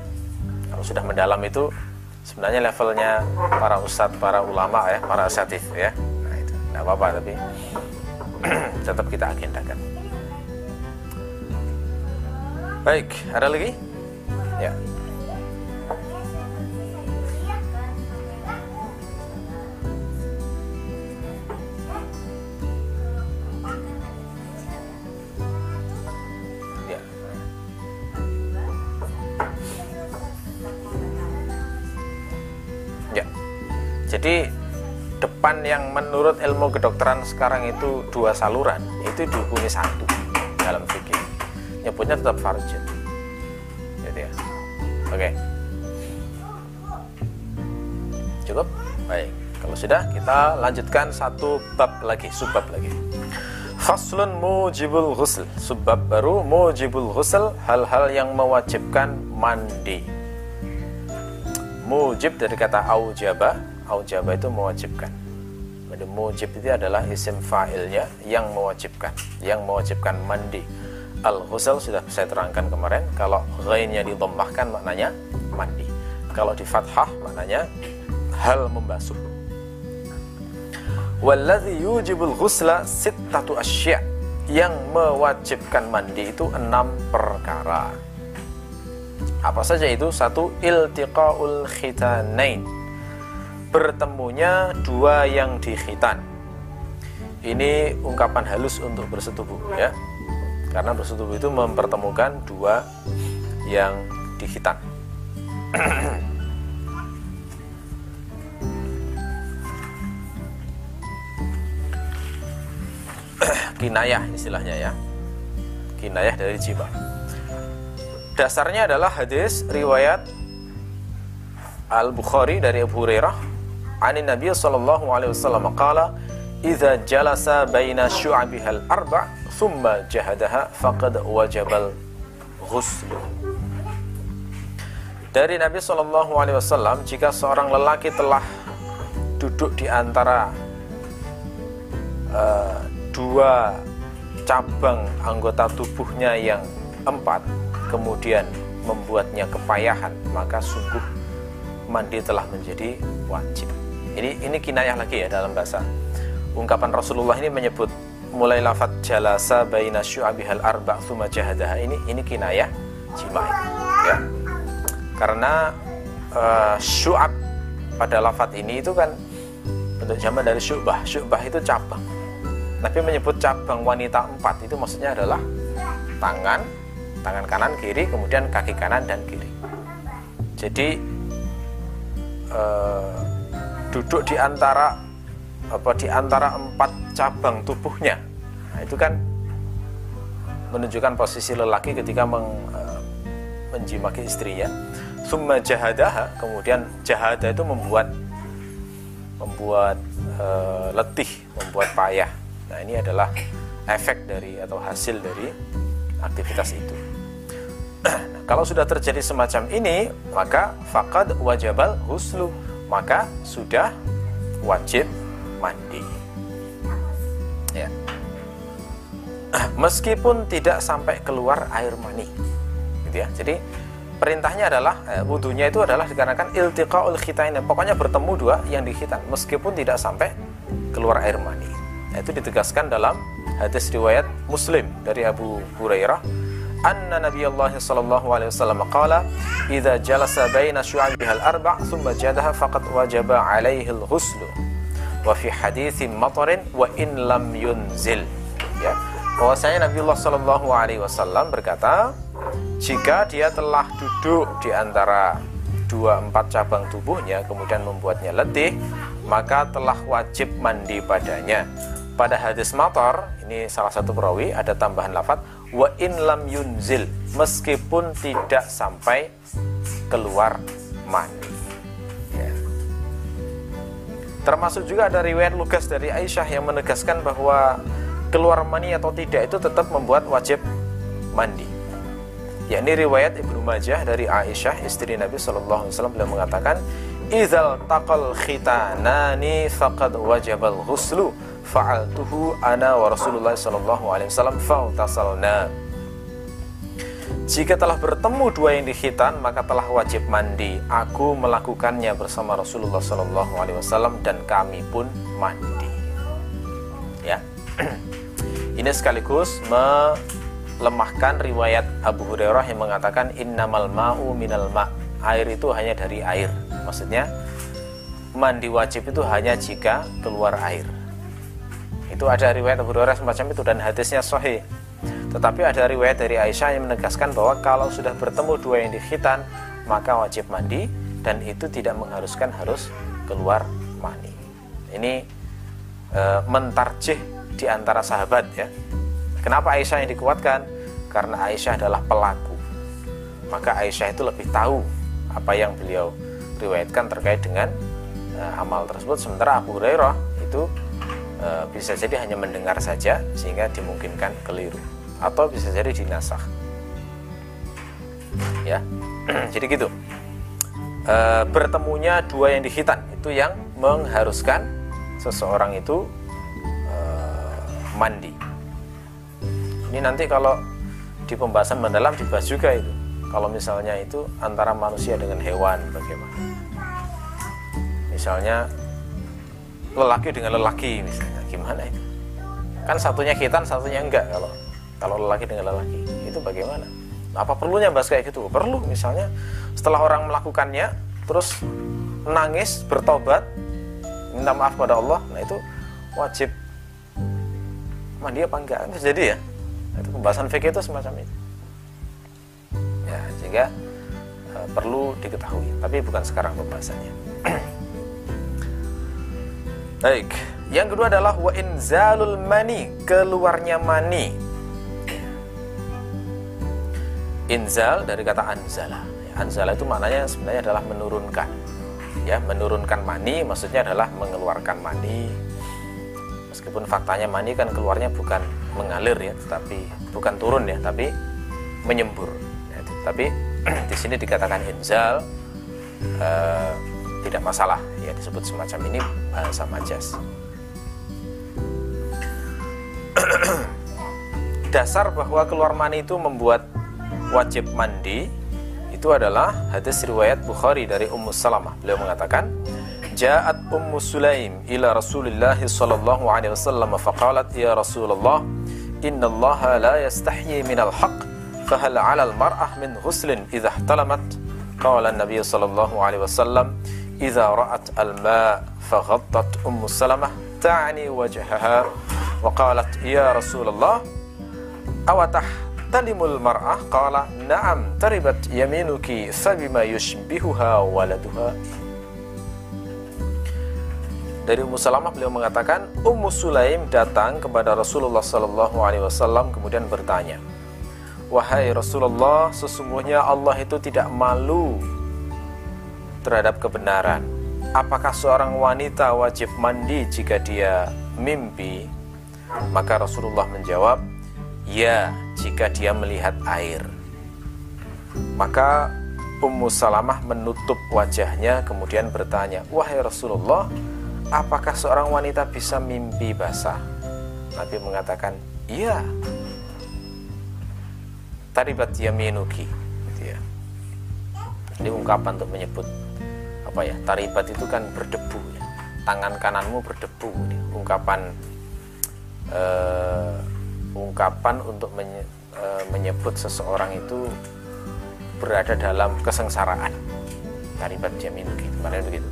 Kalau sudah mendalam itu sebenarnya levelnya para ustadz para ulama ya para asatif ya nggak apa-apa tapi tetap kita agendakan. Baik ada lagi? Ya. Ya. Ya. Jadi depan yang menurut ilmu kedokteran sekarang itu dua saluran itu dihukumi satu dalam fikih. Nyebutnya tetap farjin. Gitu ya. Oke. Cukup? Baik. Kalau sudah kita lanjutkan satu bab lagi subbab lagi. Faslun mujibul ghusl. Subbab baru mujibul ghusl Hal-hal yang mewajibkan mandi. Mujib dari kata aujaba Aujaba itu mewajibkan Jadi mujib itu adalah isim fa'ilnya Yang mewajibkan Yang mewajibkan mandi. Al-ghusl sudah saya terangkan kemarin Kalau ghainnya didommahkan maknanya mandi. Kalau di fathah maknanya Hal membasuh. Walladhi yujibul ghusla sittatu asya' Yang mewajibkan mandi itu enam perkara. Apa saja itu? Satu, iltiqaul khitanain Bertemunya dua yang dikhitan Ini ungkapan halus untuk bersetubuh ya. Karena bersetubuh itu mempertemukan dua yang dikhitan kinayah istilahnya ya. Kinayah dari jima dasarnya adalah hadis riwayat Al Bukhari dari Abu Hurairah ani Nabi sallallahu alaihi wasallam qala idza jalasa baina syu'abihal arba' thumma jahadaha faqad wajabal ghusl dari Nabi sallallahu alaihi wasallam jika seorang lelaki telah duduk di antara uh, dua cabang anggota tubuhnya yang empat kemudian membuatnya kepayahan maka sungguh mandi telah menjadi wajib ini ini kinayah lagi ya dalam bahasa. Ungkapan Rasulullah ini menyebut mulai lafat jalasa baina syu'abihal arba' thumma jahadaha. Ini ini kinayah jima ya. Karena uh, syu'ab pada lafat ini itu kan bentuk zaman dari syu'bah. Syu'bah itu cabang. Nabi menyebut cabang wanita empat itu maksudnya adalah tangan, tangan kanan kiri, kemudian kaki kanan dan kiri. Jadi eh, duduk di antara apa di antara empat cabang tubuhnya, nah, itu kan menunjukkan posisi lelaki ketika meng, eh, menjimaki istrinya. Summa jahadaha, kemudian jahada itu membuat membuat eh, letih, membuat payah Nah, ini adalah efek dari atau hasil dari aktivitas itu. Kalau sudah terjadi semacam ini, maka fakad wajabal huslu, maka sudah wajib mandi. Ya. Meskipun tidak sampai keluar air mani. Gitu ya. Jadi perintahnya adalah eh, wudhunya itu adalah dikarenakan iltiqaul khitain. Pokoknya bertemu dua yang dikhitan meskipun tidak sampai keluar air mani itu ditegaskan dalam hadis riwayat Muslim dari Abu Hurairah anna Nabi Allah sallallahu alaihi wasallam qala idza jalasa baina syu'abiha al-arba' thumma jadaha faqad wajaba alaihi al-ghusl. Wa fi haditsin matarin wa in lam yunzil. Ya. Bahwasanya Nabi Allah sallallahu alaihi wasallam berkata jika dia telah duduk di antara dua empat cabang tubuhnya kemudian membuatnya letih maka telah wajib mandi padanya pada hadis motor ini salah satu perawi ada tambahan lafat wa in lam yunzil meskipun tidak sampai keluar mani. Ya. termasuk juga ada riwayat lugas dari Aisyah yang menegaskan bahwa keluar mani atau tidak itu tetap membuat wajib mandi. Yakni riwayat Ibnu Majah dari Aisyah istri Nabi Shallallahu Alaihi Wasallam beliau mengatakan Izal taqal khitanani faqad wajabal ghuslu fa'altuhu ana wa Rasulullah sallallahu alaihi wasallam fa'tasalna. jika telah bertemu dua yang dikhitan maka telah wajib mandi. Aku melakukannya bersama Rasulullah Shallallahu Alaihi Wasallam dan kami pun mandi. Ya, ini sekaligus melemahkan riwayat Abu Hurairah yang mengatakan innamal ma'u minal ma' air itu hanya dari air. Maksudnya mandi wajib itu hanya jika keluar air. Itu ada riwayat Abu Hurairah semacam itu dan hadisnya sahih. Tetapi ada riwayat dari Aisyah yang menegaskan bahwa kalau sudah bertemu dua yang dikhitan maka wajib mandi dan itu tidak mengharuskan harus keluar mani. Ini e, mentarjih di antara sahabat ya. Kenapa Aisyah yang dikuatkan? Karena Aisyah adalah pelaku. Maka Aisyah itu lebih tahu apa yang beliau riwayatkan terkait dengan e, amal tersebut. Sementara Abu Hurairah itu e, bisa jadi hanya mendengar saja sehingga dimungkinkan keliru. Atau bisa jadi dinasah. Ya. Jadi gitu. E, bertemunya dua yang dihitan itu yang mengharuskan seseorang itu e, mandi. Ini nanti kalau di pembahasan mendalam dibahas juga itu. Kalau misalnya itu antara manusia dengan hewan bagaimana? Misalnya lelaki dengan lelaki misalnya gimana itu kan satunya hitan satunya enggak kalau kalau lelaki dengan lelaki. Itu bagaimana? Apa perlunya bahas kayak gitu? Perlu misalnya setelah orang melakukannya terus nangis bertobat minta maaf pada Allah nah itu wajib. Mandi apa enggak? Itu jadi ya. Nah, itu pembahasan fikih itu semacam itu ya sehingga e, perlu diketahui. Tapi bukan sekarang pembahasannya baik yang kedua adalah wa inzalul mani keluarnya mani Inzal dari kata anzala. Anzala itu maknanya sebenarnya adalah menurunkan. Ya, menurunkan mani maksudnya adalah mengeluarkan mani. Meskipun faktanya mani kan keluarnya bukan mengalir ya, tetapi bukan turun ya, tapi menyembur. Ya, tapi di sini dikatakan inzal uh, tidak masalah ya disebut semacam ini bahasa majas. Dasar bahwa keluar mani itu membuat wajib mandi itu adalah hadis riwayat Bukhari dari Ummu Salamah. Beliau mengatakan, "Ja'at Ummu Sulaim ila Rasulillah sallallahu alaihi wasallam faqalat ya Rasulullah, inna Allah la yastahyi min al-haq, fahal 'ala al-mar'ah min ghuslin idha ihtalamat?" Qala an-nabiy sallallahu alaihi wasallam, "Idza ra'at al-ma' faghattat Ummu Salamah ta'ni wajhaha wa qalat ya Rasulullah, awatah talimul mar'ah qala na'am taribat yaminuki sabima yushbihuha waladuha dari Ummu Salamah beliau mengatakan Ummu Sulaim datang kepada Rasulullah sallallahu alaihi wasallam kemudian bertanya Wahai Rasulullah sesungguhnya Allah itu tidak malu terhadap kebenaran Apakah seorang wanita wajib mandi jika dia mimpi? Maka Rasulullah menjawab, Ya, jika dia melihat air. Maka Ummu Salamah menutup wajahnya kemudian bertanya, "Wahai Rasulullah, apakah seorang wanita bisa mimpi basah?" Nabi mengatakan, "Iya." Taribat yaminuki gitu ya. Ini ungkapan untuk menyebut apa ya? Taribat itu kan berdebu ya. Tangan kananmu berdebu. Ungkapan eh, ungkapan untuk menye, e, menyebut seseorang itu berada dalam kesengsaraan taribat jamin gitu kemarin begitu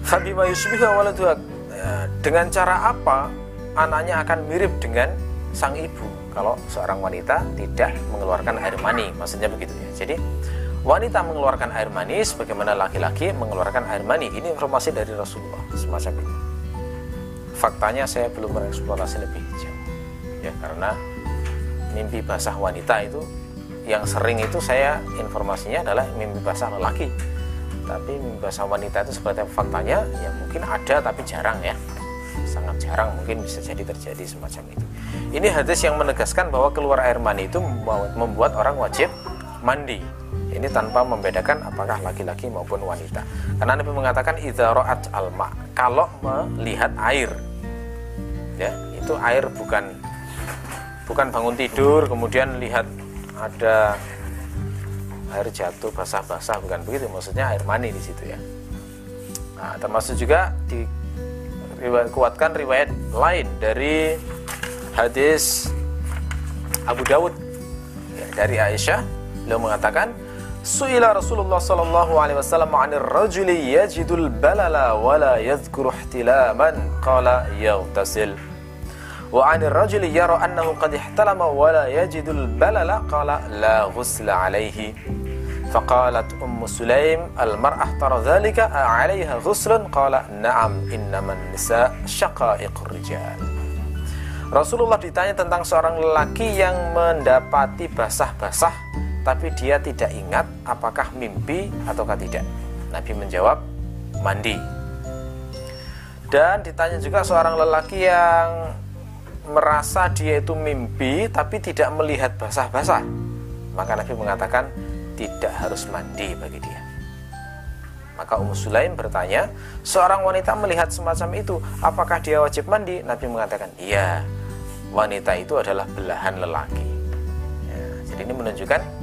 Fabima ya, dengan cara apa anaknya akan mirip dengan sang ibu kalau seorang wanita tidak mengeluarkan air mani maksudnya begitu ya jadi wanita mengeluarkan air mani sebagaimana laki-laki mengeluarkan air mani? Ini informasi dari Rasulullah semacam itu faktanya saya belum bereksplorasi lebih jauh ya karena mimpi basah wanita itu yang sering itu saya informasinya adalah mimpi basah lelaki. Tapi mimpi basah wanita itu seperti faktanya ya mungkin ada tapi jarang ya. Sangat jarang mungkin bisa jadi terjadi semacam itu. Ini hadis yang menegaskan bahwa keluar air mani itu membuat orang wajib mandi ini tanpa membedakan apakah laki-laki maupun wanita. Karena Nabi mengatakan idza alma. Kalau melihat air ya itu air bukan bukan bangun tidur kemudian lihat ada air jatuh basah-basah bukan begitu. Maksudnya air mani di situ ya. Nah, termasuk juga dikuatkan riwayat lain dari hadis Abu Dawud ya, dari Aisyah. Beliau mengatakan Su'ila Rasulullah sallallahu alaihi wasallam 'anil rajuli yajidul balala wa la yadhkuru ihtilaman qala yaghtasil wa 'anil rajuli yara annahu qad ihtalama wa la yajidul balala qala la ghusla 'alaihi فقالت أم سليم المرأة ترى ذلك عليها غسل قال نعم إنما النساء شقائق الرجال Rasulullah ditanya tentang seorang lelaki yang mendapati basah-basah tapi dia tidak ingat apakah mimpi ataukah tidak. Nabi menjawab, mandi. Dan ditanya juga seorang lelaki yang merasa dia itu mimpi tapi tidak melihat basah-basah. Maka Nabi mengatakan tidak harus mandi bagi dia. Maka Ummu Sulaim bertanya, seorang wanita melihat semacam itu, apakah dia wajib mandi? Nabi mengatakan, iya, wanita itu adalah belahan lelaki. Ya, jadi ini menunjukkan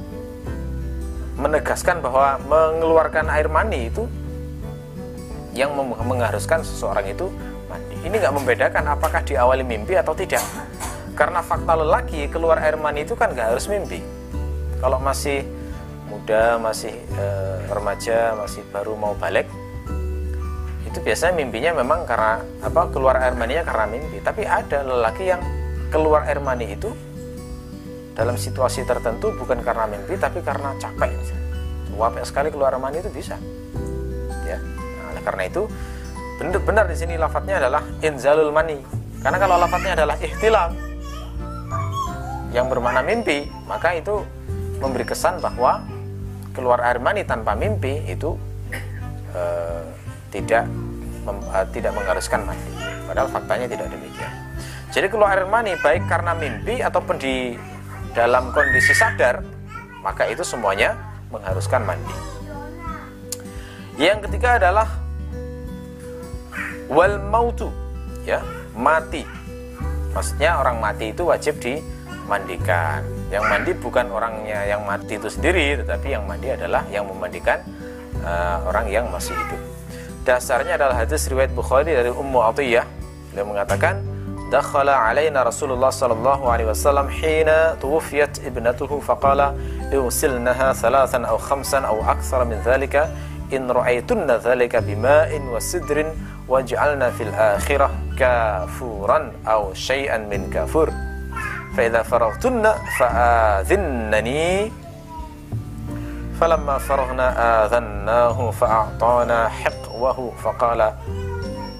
menegaskan bahwa mengeluarkan air mani itu yang mengharuskan seseorang itu mandi. Ini nggak membedakan apakah diawali mimpi atau tidak. Karena fakta lelaki keluar air mani itu kan nggak harus mimpi. Kalau masih muda, masih e, remaja, masih baru mau balik, itu biasanya mimpinya memang karena apa keluar air maninya karena mimpi. Tapi ada lelaki yang keluar air mani itu dalam situasi tertentu bukan karena mimpi tapi karena capek. Capek sekali keluar mani itu bisa. Ya. Nah, karena itu benar-benar di sini lafadznya adalah inzalul mani. Karena kalau lafadznya adalah ihtilam yang bermakna mimpi maka itu memberi kesan bahwa keluar air mani tanpa mimpi itu uh, tidak mem, uh, tidak mengharuskan mandi padahal faktanya tidak demikian. Jadi keluar air mani baik karena mimpi ataupun di dalam kondisi sadar, maka itu semuanya mengharuskan mandi. Yang ketiga adalah wal mautu, ya, mati. Maksudnya orang mati itu wajib dimandikan. Yang mandi bukan orangnya yang mati itu sendiri, tetapi yang mandi adalah yang memandikan uh, orang yang masih hidup. Dasarnya adalah hadis riwayat Bukhari dari Ummu Atiyah. Beliau mengatakan, دخل علينا رسول الله صلى الله عليه وسلم حين توفيت ابنته فقال اغسلنها ثلاثا أو خمسا أو أكثر من ذلك. إن رأيتن ذلك بماء وسدر واجعلنا في الآخرة كافورا أو شيئا من كافور. فإذا فرغتن فآذنني. فلما فرغنا آذناه فأعطانا حقوه فقال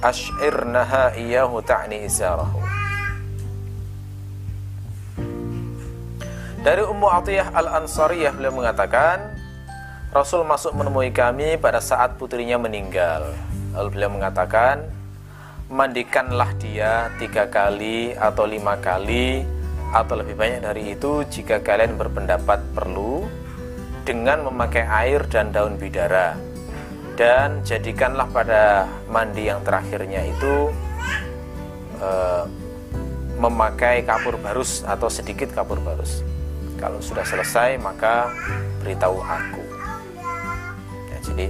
ash'irnaha iyahu ta'ni izarahu. Dari Ummu Atiyah Al-Ansariyah beliau mengatakan Rasul masuk menemui kami pada saat putrinya meninggal. Lalu beliau mengatakan Mandikanlah dia tiga kali atau lima kali Atau lebih banyak dari itu jika kalian berpendapat perlu Dengan memakai air dan daun bidara dan jadikanlah pada mandi yang terakhirnya itu e, memakai kapur barus atau sedikit kapur barus. Kalau sudah selesai maka beritahu aku. Ya, jadi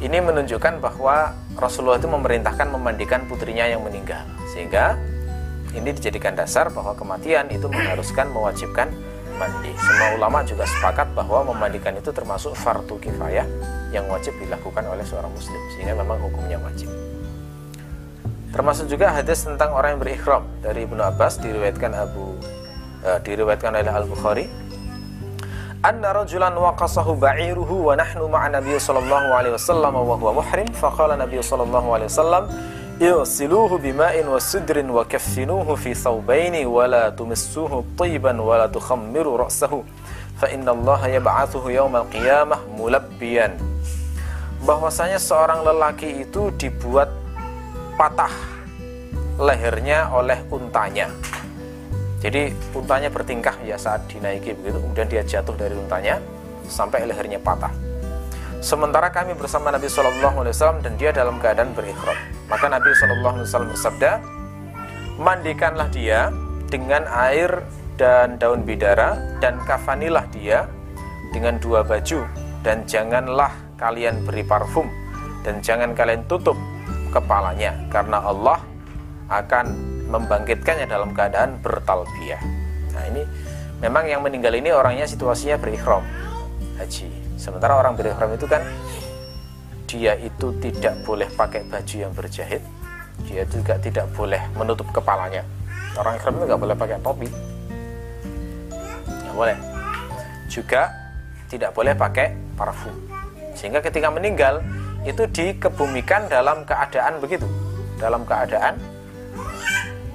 ini menunjukkan bahwa Rasulullah itu memerintahkan memandikan putrinya yang meninggal sehingga ini dijadikan dasar bahwa kematian itu mengharuskan mewajibkan mandi. Semua ulama juga sepakat bahwa memandikan itu termasuk fardu kifayah yang wajib dilakukan oleh seorang muslim sehingga memang hukumnya wajib. Termasuk juga hadis tentang orang yang berikhram dari Ibnu Abbas diriwayatkan Abu uh, diriwayatkan oleh Al Bukhari anna rajulan waqasahu ba'iruhu wa nahnu ma'a Nabi sallallahu alaihi wasallam wa huwa muhrim faqala Nabi sallallahu alaihi wasallam اغسلوه بماء وسدر وكفنوه في ثوبين ولا تمسوه طيبا ولا تخمر رأسه فإن الله يبعثه يوم القيامة ملبيا. Bahwasanya seorang lelaki itu dibuat patah lehernya oleh untanya. Jadi untanya bertingkah ya saat dinaiki begitu, kemudian dia jatuh dari untanya sampai lehernya patah. Sementara kami bersama Nabi Shallallahu Alaihi Wasallam dan dia dalam keadaan berikhrot. Maka Nabi Shallallahu Alaihi Wasallam bersabda, mandikanlah dia dengan air dan daun bidara dan kafanilah dia dengan dua baju dan janganlah kalian beri parfum dan jangan kalian tutup kepalanya karena Allah akan membangkitkannya dalam keadaan bertalbiyah. Nah, ini memang yang meninggal ini orangnya situasinya berikhram haji. Sementara orang berikhram itu kan dia itu tidak boleh pakai baju yang berjahit, dia juga tidak boleh menutup kepalanya. Orang ikhram itu nggak boleh pakai topi, nggak boleh. Juga tidak boleh pakai parfum. Sehingga ketika meninggal itu dikebumikan dalam keadaan begitu, dalam keadaan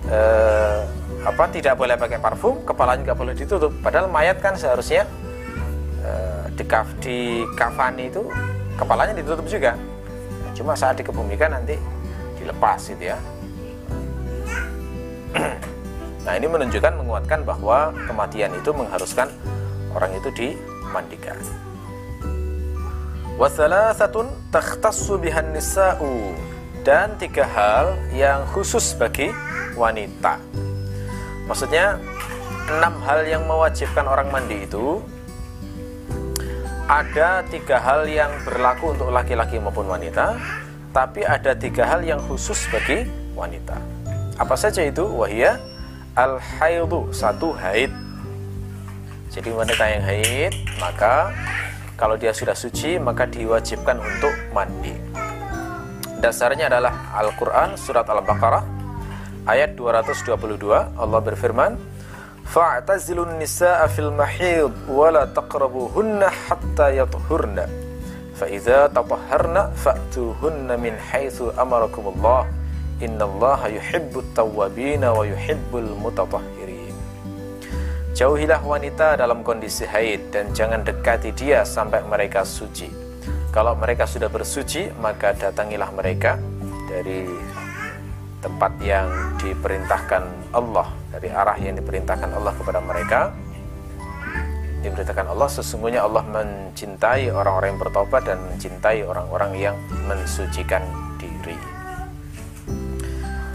eh, apa tidak boleh pakai parfum, kepalanya nggak boleh ditutup. Padahal mayat kan seharusnya eh, di, di kafani itu kepalanya ditutup juga. Cuma saat dikebumikan nanti dilepas gitu ya. Nah ini menunjukkan menguatkan bahwa kematian itu mengharuskan orang itu dimandikan. Wasalasatun takhtassu bihan nisa'u dan tiga hal yang khusus bagi wanita. Maksudnya enam hal yang mewajibkan orang mandi itu ada tiga hal yang berlaku untuk laki-laki maupun wanita, tapi ada tiga hal yang khusus bagi wanita. Apa saja itu? Wahia al haidu satu haid. Jadi wanita yang haid maka kalau dia sudah suci maka diwajibkan untuk mandi. Dasarnya adalah Al-Qur'an surat Al-Baqarah ayat 222 Allah berfirman fa'tazilun nisaa fil mahid wa la taqrabuhunna hatta yatuhurna fa idza tatahharna fa'tuhunna min haitsu amarakumullah innallaha yuhibbut tawwabin wa mutatahhirin Jauhilah wanita dalam kondisi haid dan jangan dekati dia sampai mereka suci. Kalau mereka sudah bersuci, maka datangilah mereka dari tempat yang diperintahkan Allah, dari arah yang diperintahkan Allah kepada mereka. Diberitakan Allah sesungguhnya Allah mencintai orang-orang yang bertobat dan mencintai orang-orang yang mensucikan diri.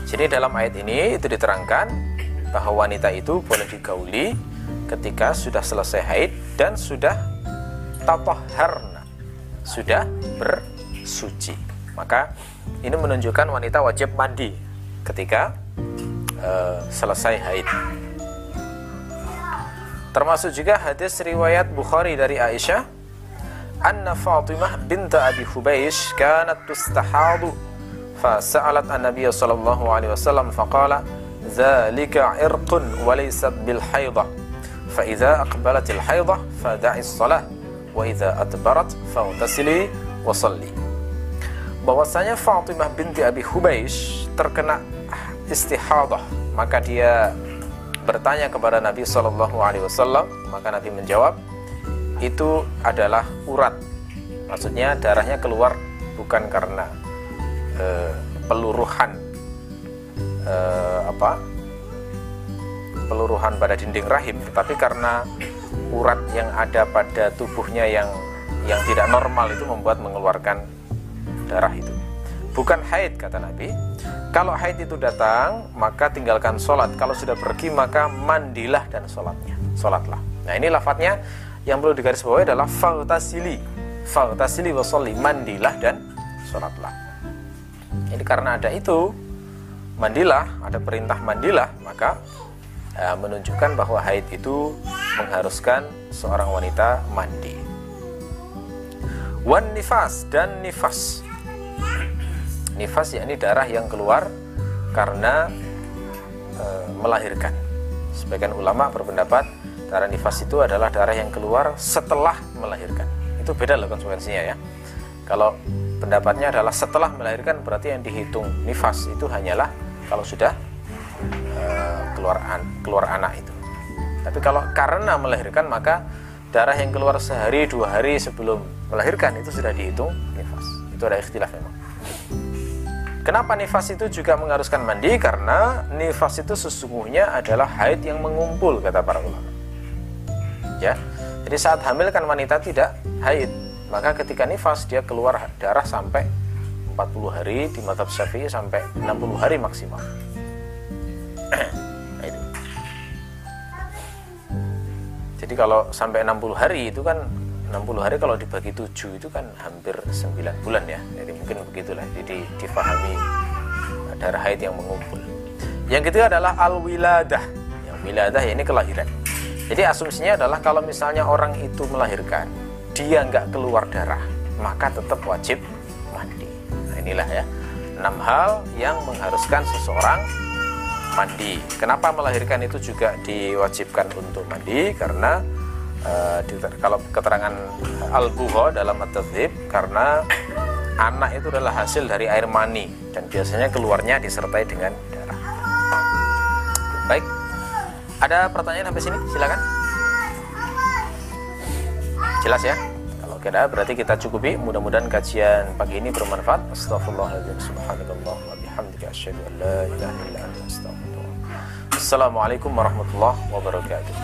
Jadi dalam ayat ini itu diterangkan bahwa wanita itu boleh digauli ketika sudah selesai haid dan sudah tatahharna, sudah bersuci. Maka ini menunjukkan wanita wajib mandi ketika uh, selesai haid. Termasuk juga hadis riwayat Bukhari dari Aisyah, anna Fatimah binta Abi Hubaish kanat tustahadu fasa'alat an-nabiy sallallahu alaihi wasallam faqala dzalika irqun wa laysat bil haidah فإذا أقبلت الحيضة فدعي الصلاة وإذا أدبرت فاغتسلي وصلي bahwasanya Fatimah binti Abi Hubaish terkena istihadah maka dia bertanya kepada Nabi Shallallahu Alaihi Wasallam maka Nabi menjawab itu adalah urat maksudnya darahnya keluar bukan karena uh, peluruhan uh, apa peluruhan pada dinding rahim, tetapi karena urat yang ada pada tubuhnya yang yang tidak normal itu membuat mengeluarkan darah itu. Bukan haid kata Nabi. Kalau haid itu datang, maka tinggalkan sholat. Kalau sudah pergi, maka mandilah dan sholatnya. Sholatlah. Nah ini lafadznya yang perlu digarisbawahi adalah fautasili. Fautasili wasolli. Mandilah dan sholatlah. Ini karena ada itu, mandilah, ada perintah mandilah, maka uh, menunjukkan bahwa haid itu mengharuskan seorang wanita mandi. Wan nifas dan nifas. Nifas yakni darah yang keluar karena e, melahirkan. Sebagian ulama berpendapat darah nifas itu adalah darah yang keluar setelah melahirkan. Itu beda loh konsekuensinya ya. Kalau pendapatnya adalah setelah melahirkan berarti yang dihitung nifas itu hanyalah kalau sudah keluar an, keluar anak itu. Tapi kalau karena melahirkan maka darah yang keluar sehari dua hari sebelum melahirkan itu sudah dihitung nifas. Itu ada ikhtilaf memang. Kenapa nifas itu juga mengharuskan mandi? Karena nifas itu sesungguhnya adalah haid yang mengumpul kata para ulama. Ya, jadi saat hamil kan wanita tidak haid, maka ketika nifas dia keluar darah sampai 40 hari di madhab syafi'i sampai 60 hari maksimal. Jadi kalau sampai 60 hari itu kan 60 hari kalau dibagi 7 itu kan hampir 9 bulan ya. Jadi mungkin begitulah. Jadi difahami darah haid yang mengumpul. Yang ketiga adalah al-wiladah. Yang wiladah ya ini kelahiran. Jadi asumsinya adalah kalau misalnya orang itu melahirkan, dia nggak keluar darah, maka tetap wajib mandi. Nah inilah ya enam hal yang mengharuskan seseorang mandi. Kenapa melahirkan itu juga diwajibkan untuk mandi? Karena uh, kalau keterangan al-Buho dalam at karena anak itu adalah hasil dari air mani dan biasanya keluarnya disertai dengan darah. Baik. Ada pertanyaan sampai sini? Silakan. Jelas ya? Kalau tidak berarti kita cukupi. Mudah-mudahan kajian pagi ini bermanfaat. Astagfirullahaladzim. Subhanallah wa bihamdika asyhadu an la ilaha illa anta astaghfirullah. Assalamualaikum warahmatullahi wabarakatuh.